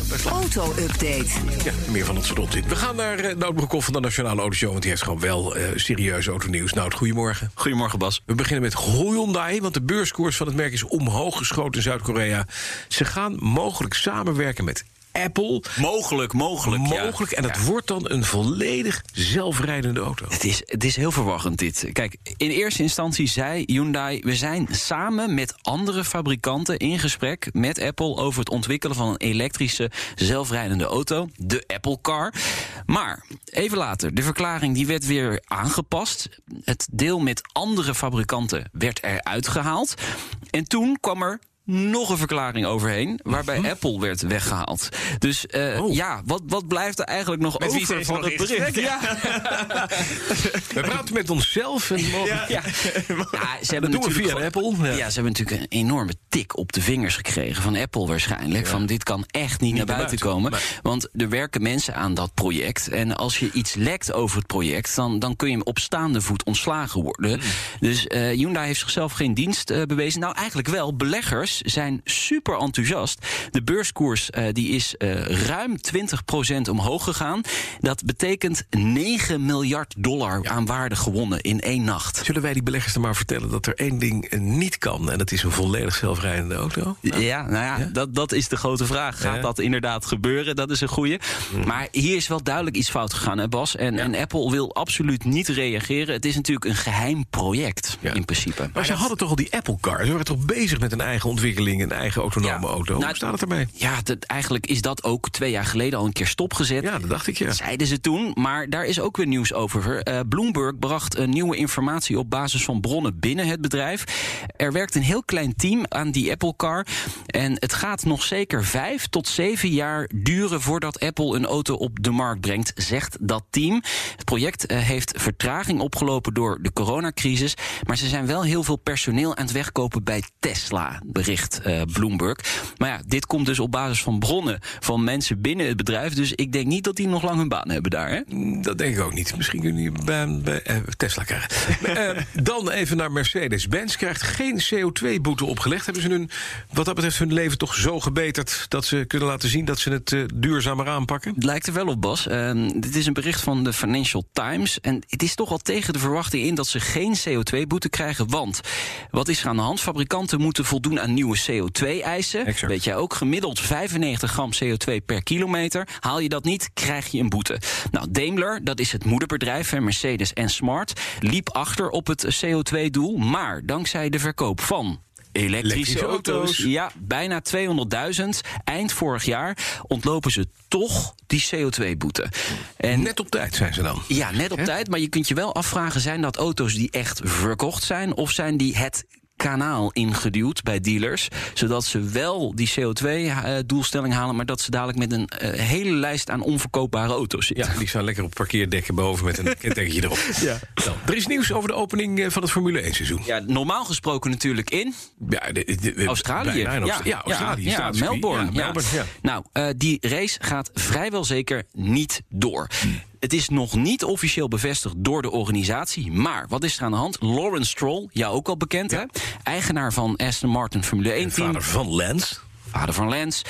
Auto-update. Ja, meer van het soort onzin. We gaan naar uh, Nout Broekhoff van de Nationale Autoshow... want die heeft gewoon wel uh, serieus autonieuws. Nout, goedemorgen. Goedemorgen, Bas. We beginnen met Hyundai, want de beurskoers van het merk is omhoog geschoten in Zuid-Korea. Ze gaan mogelijk samenwerken met Apple. Mogelijk, mogelijk. Mogelijk. Ja. En het ja. wordt dan een volledig zelfrijdende auto. Het is, het is heel verwarrend, dit. Kijk, in eerste instantie zei Hyundai... we zijn samen met andere fabrikanten in gesprek met Apple... over het ontwikkelen van een elektrische zelfrijdende auto. De Apple Car. Maar, even later, de verklaring die werd weer aangepast. Het deel met andere fabrikanten werd eruit gehaald. En toen kwam er nog een verklaring overheen, waarbij Mhm. Apple werd weggehaald. Dus uh, oh. ja, wat, wat blijft er eigenlijk nog met over van het bericht? Ja. We praten met onszelf. En mogen... ja. ja. ja. ze hebben dat doen we via gewoon, Apple. Ja. ja. ze hebben natuurlijk een enorme tik op de vingers gekregen van Apple waarschijnlijk. Van dit kan echt niet, niet naar buiten, buiten komen. Maar... Want er werken mensen aan dat project. En als je iets lekt over het project, dan, dan kun je op staande voet ontslagen worden. Hmm. Dus uh, Hyundai heeft zichzelf geen dienst uh, bewezen. Nou, eigenlijk wel. Beleggers zijn super enthousiast. De beurskoers uh, die is uh, ruim 20% omhoog gegaan. Dat betekent 9 miljard dollar ja. aan waarde gewonnen in één nacht. Zullen wij die beleggers dan maar vertellen dat er één ding niet kan... en dat is een volledig zelfrijdende auto? Nou, ja, nou ja, ja, Dat, dat is de grote vraag. Gaat ja. dat inderdaad gebeuren? Dat is een goeie. Mm. Maar hier is wel duidelijk iets fout gegaan, hè Bas? En, en Apple wil absoluut niet reageren. Het is natuurlijk een geheim project, in principe. Maar ze dat... hadden toch al die Apple Car? Ze waren toch bezig met een eigen ontwikkeling... een eigen autonome auto? Nou, Hoe staat het ermee? Ja, dat, eigenlijk is dat ook twee jaar geleden al een keer stopgezet. Ja, dat dacht ik, ja. Zeiden ze toen, maar daar is ook weer nieuws over. Uh, Bloomberg bracht uh, nieuwe informatie op basis van bronnen binnen het bedrijf. Er werkt een heel klein team aan die Apple Car. En het gaat nog zeker vijf tot zeven jaar duren voordat Apple een auto op de markt brengt, zegt dat team. Het project uh, heeft vertraging opgelopen door de coronacrisis. Maar ze zijn wel heel veel personeel aan het wegkopen bij Tesla, bericht Bloomberg. Maar ja, dit komt dus op basis van bronnen van mensen binnen het bedrijf. Dus ik denk niet dat die nog lang hun baan hebben daar. Hè? Dat denk ik ook niet. Misschien kunnen die baan bij uh, Tesla krijgen. uh, dan even naar Mercedes-Benz. Krijgt geen CO2-boete opgelegd. Hebben ze hun, wat dat betreft, hun leven toch zo gebeterd... dat ze kunnen laten zien dat ze het duurzamer aanpakken? Het lijkt er wel op, Bas. dit is een bericht van de Financial Times. En het is toch al tegen de verwachting in dat ze geen CO2-boete krijgen. Want wat is er aan de hand? Fabrikanten moeten voldoen aan nieuwe CO2-eisen. Weet jij ook, gemiddeld 95 gram CO2 per kilometer. Haal je dat niet, krijg je een boete. Nou, Daimler, dat is het moederbedrijf, hè, Mercedes en Smart... liep achter op het CO2-doel, maar dankzij de verkoop van... Elektrische, Elektrische auto's. auto's. Ja, bijna 200.000. Eind vorig jaar ontlopen ze toch die CO2-boete. En net op tijd zijn ze dan. Ja, net op He? tijd. Maar je kunt je wel afvragen: zijn dat auto's die echt verkocht zijn? Of zijn die het kanaal ingeduwd bij dealers. Zodat ze wel die CO2-doelstelling halen, maar dat ze dadelijk met een uh, hele lijst aan onverkoopbare auto's zitten. Ja, die staan lekker op parkeerdekken boven met een kentekentje erop. Ja. Nou, er is nieuws over de opening van het Formule 1-seizoen. Ja, normaal gesproken natuurlijk in ja, de, Australië. Ja, ja, ja, Australië. Ja, Melbourne. Melbourne Nou, uh, die race gaat vrijwel zeker niet door. Hmm. Het is nog niet officieel bevestigd door de organisatie. Maar wat is er aan de hand? Lawrence Stroll, jou ook al bekend, ja. hè? Eigenaar van Aston Martin Formule 1 team. Vader van Lance. Vader van Lens.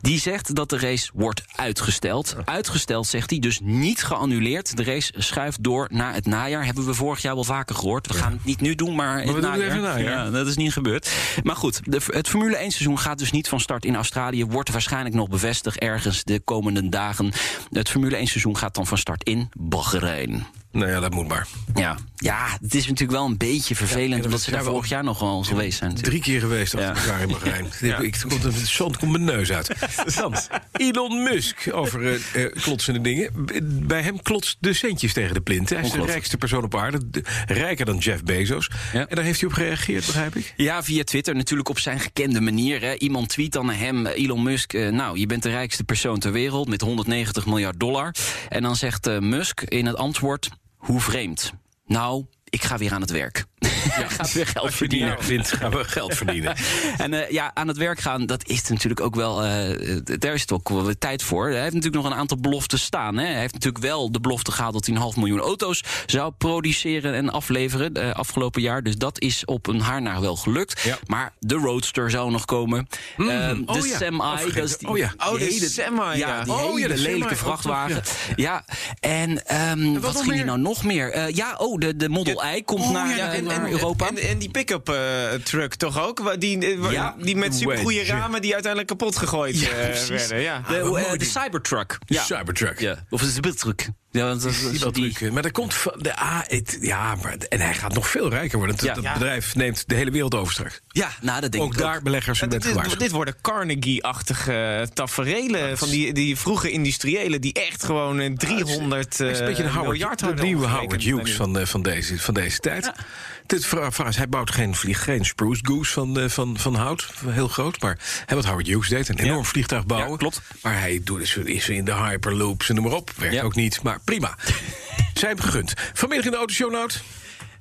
Die zegt dat de race wordt uitgesteld. Uitgesteld, zegt hij, dus niet geannuleerd. De race schuift door naar het najaar. Hebben we vorig jaar wel vaker gehoord. We gaan het niet nu doen, maar, maar het najaar. najaar. Ja, dat is niet gebeurd. Maar goed, de, het Formule 1 seizoen gaat dus niet van start in Australië. Wordt waarschijnlijk nog bevestigd ergens de komende dagen. Het Formule 1 seizoen gaat dan van start in Bahrein. Nou ja, dat moet maar. Ja. ja, het is natuurlijk wel een beetje vervelend... dat omdat ze daar vorig jaar nog wel geweest zijn. natuurlijk. Drie keer geweest achter Ja. elkaar in Bahrein. Ik, ik, komt, het zand komt mijn neus uit. Dan, Elon Musk over eh, eh, klotsende dingen. Bij hem klotst de centjes tegen de plint. Hij is de rijkste persoon op aarde. de- rijker dan Jeff Bezos. Ja. En daar heeft hij op gereageerd, begrijp ik. Ja, via Twitter natuurlijk op zijn gekende manier. Hè. Iemand tweet dan naar hem, Elon Musk... eh, nou, je bent de rijkste persoon ter wereld met 190 miljard dollar. En dan zegt eh, Musk in het antwoord, hoe vreemd. Nou, ik ga weer aan het werk. Hij gaat weer geld verdienen. nou vindt, gaan we geld verdienen. En eh, ja, aan het werk gaan, dat is natuurlijk ook wel. eh, daar is het ook wel weer tijd voor. Hij heeft natuurlijk nog een aantal beloftes staan. Hè. Hij heeft natuurlijk wel de belofte gehaald dat hij een half miljoen auto's zou produceren en afleveren eh, afgelopen jaar. Dus dat is op een haarnaar wel gelukt. Ja. Maar de Roadster zou nog komen. Eh, de Oh ja, Semi, afgegeten. dat is die, Oh ja. Oh, de hele, Semi, ja, ja. die Oh ja, hele de Semi, lelijke vrachtwagen. ja. en ehm, wat, nog ging meer? er nou nog meer? Eh, ja, oh, de, de Model I komt naar, ja, eh, en, naar en, Europa. En, en die pick-up eh, truck toch ook? Die, eh, Ja. die met supergoeie ramen die uiteindelijk kapot gegooid Ja, eh, werden. Ja. De. Cybertruck. Ja. Cybertruck. Ja, of een Cybertruck. Ja, want dat, is Dat die, truc, Maar dat komt van de A. het- ja, maar, en hij gaat nog veel rijker worden. Dat, Ja. dat Ja. bedrijf neemt de hele wereld over straks. ja, nou, dat denk Ook ik daar beleggers Ja, met dit, dit worden Carnegie-achtige taferelen van die, die vroege industriëlen die echt gewoon eh, 300 Hij is een beetje de, eh, Howard, miljard de nieuwe. Howard Hughes van, eh, van, deze, van deze tijd. Dit vra- vraag is, hij bouwt geen, vlieg, geen spruce goose van, eh, van, van hout, heel groot. Maar hij wat Howard Hughes deed, een enorm vliegtuig bouwen. Ja, klopt. Maar hij doet is, is in de hyperloops en noem maar op. Werkt Ja. ook niet, maar prima. Zij hem gegund. Vanmiddag in de autoshow, Nout.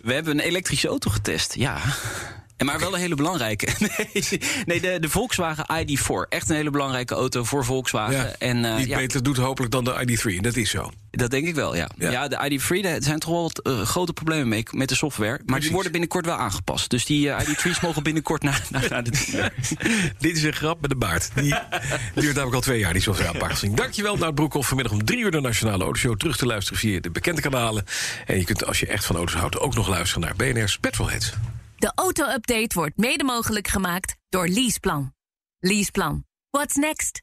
We hebben een elektrische auto getest, ja. En maar wel een hele belangrijke. Nee, nee de, de Volkswagen ID4. Echt een hele belangrijke auto voor Volkswagen. En, eh, die ja, beter doet hopelijk dan de ID3. Dat is zo. dat denk ik wel, ja. Ja. Ja, de ID3, daar zijn toch wel wat eh, grote problemen mee met de software. Maar Precies. die worden binnenkort wel aangepast. Dus die eh, ID3's mogen binnenkort naar, naar, naar de dealer. Dit is een grap met de baard. Die duurt namelijk al twee jaar, die softwareaanpassing. Dankjewel, Nout Broekhoff. Vanmiddag om drie uur de Nationale Autoshow. Terug te luisteren via de bekende kanalen. En je kunt, als je echt van auto's houdt, ook nog luisteren naar BNR's Petrolheads. De auto-update wordt mede mogelijk gemaakt door Leaseplan. Leaseplan. What's next?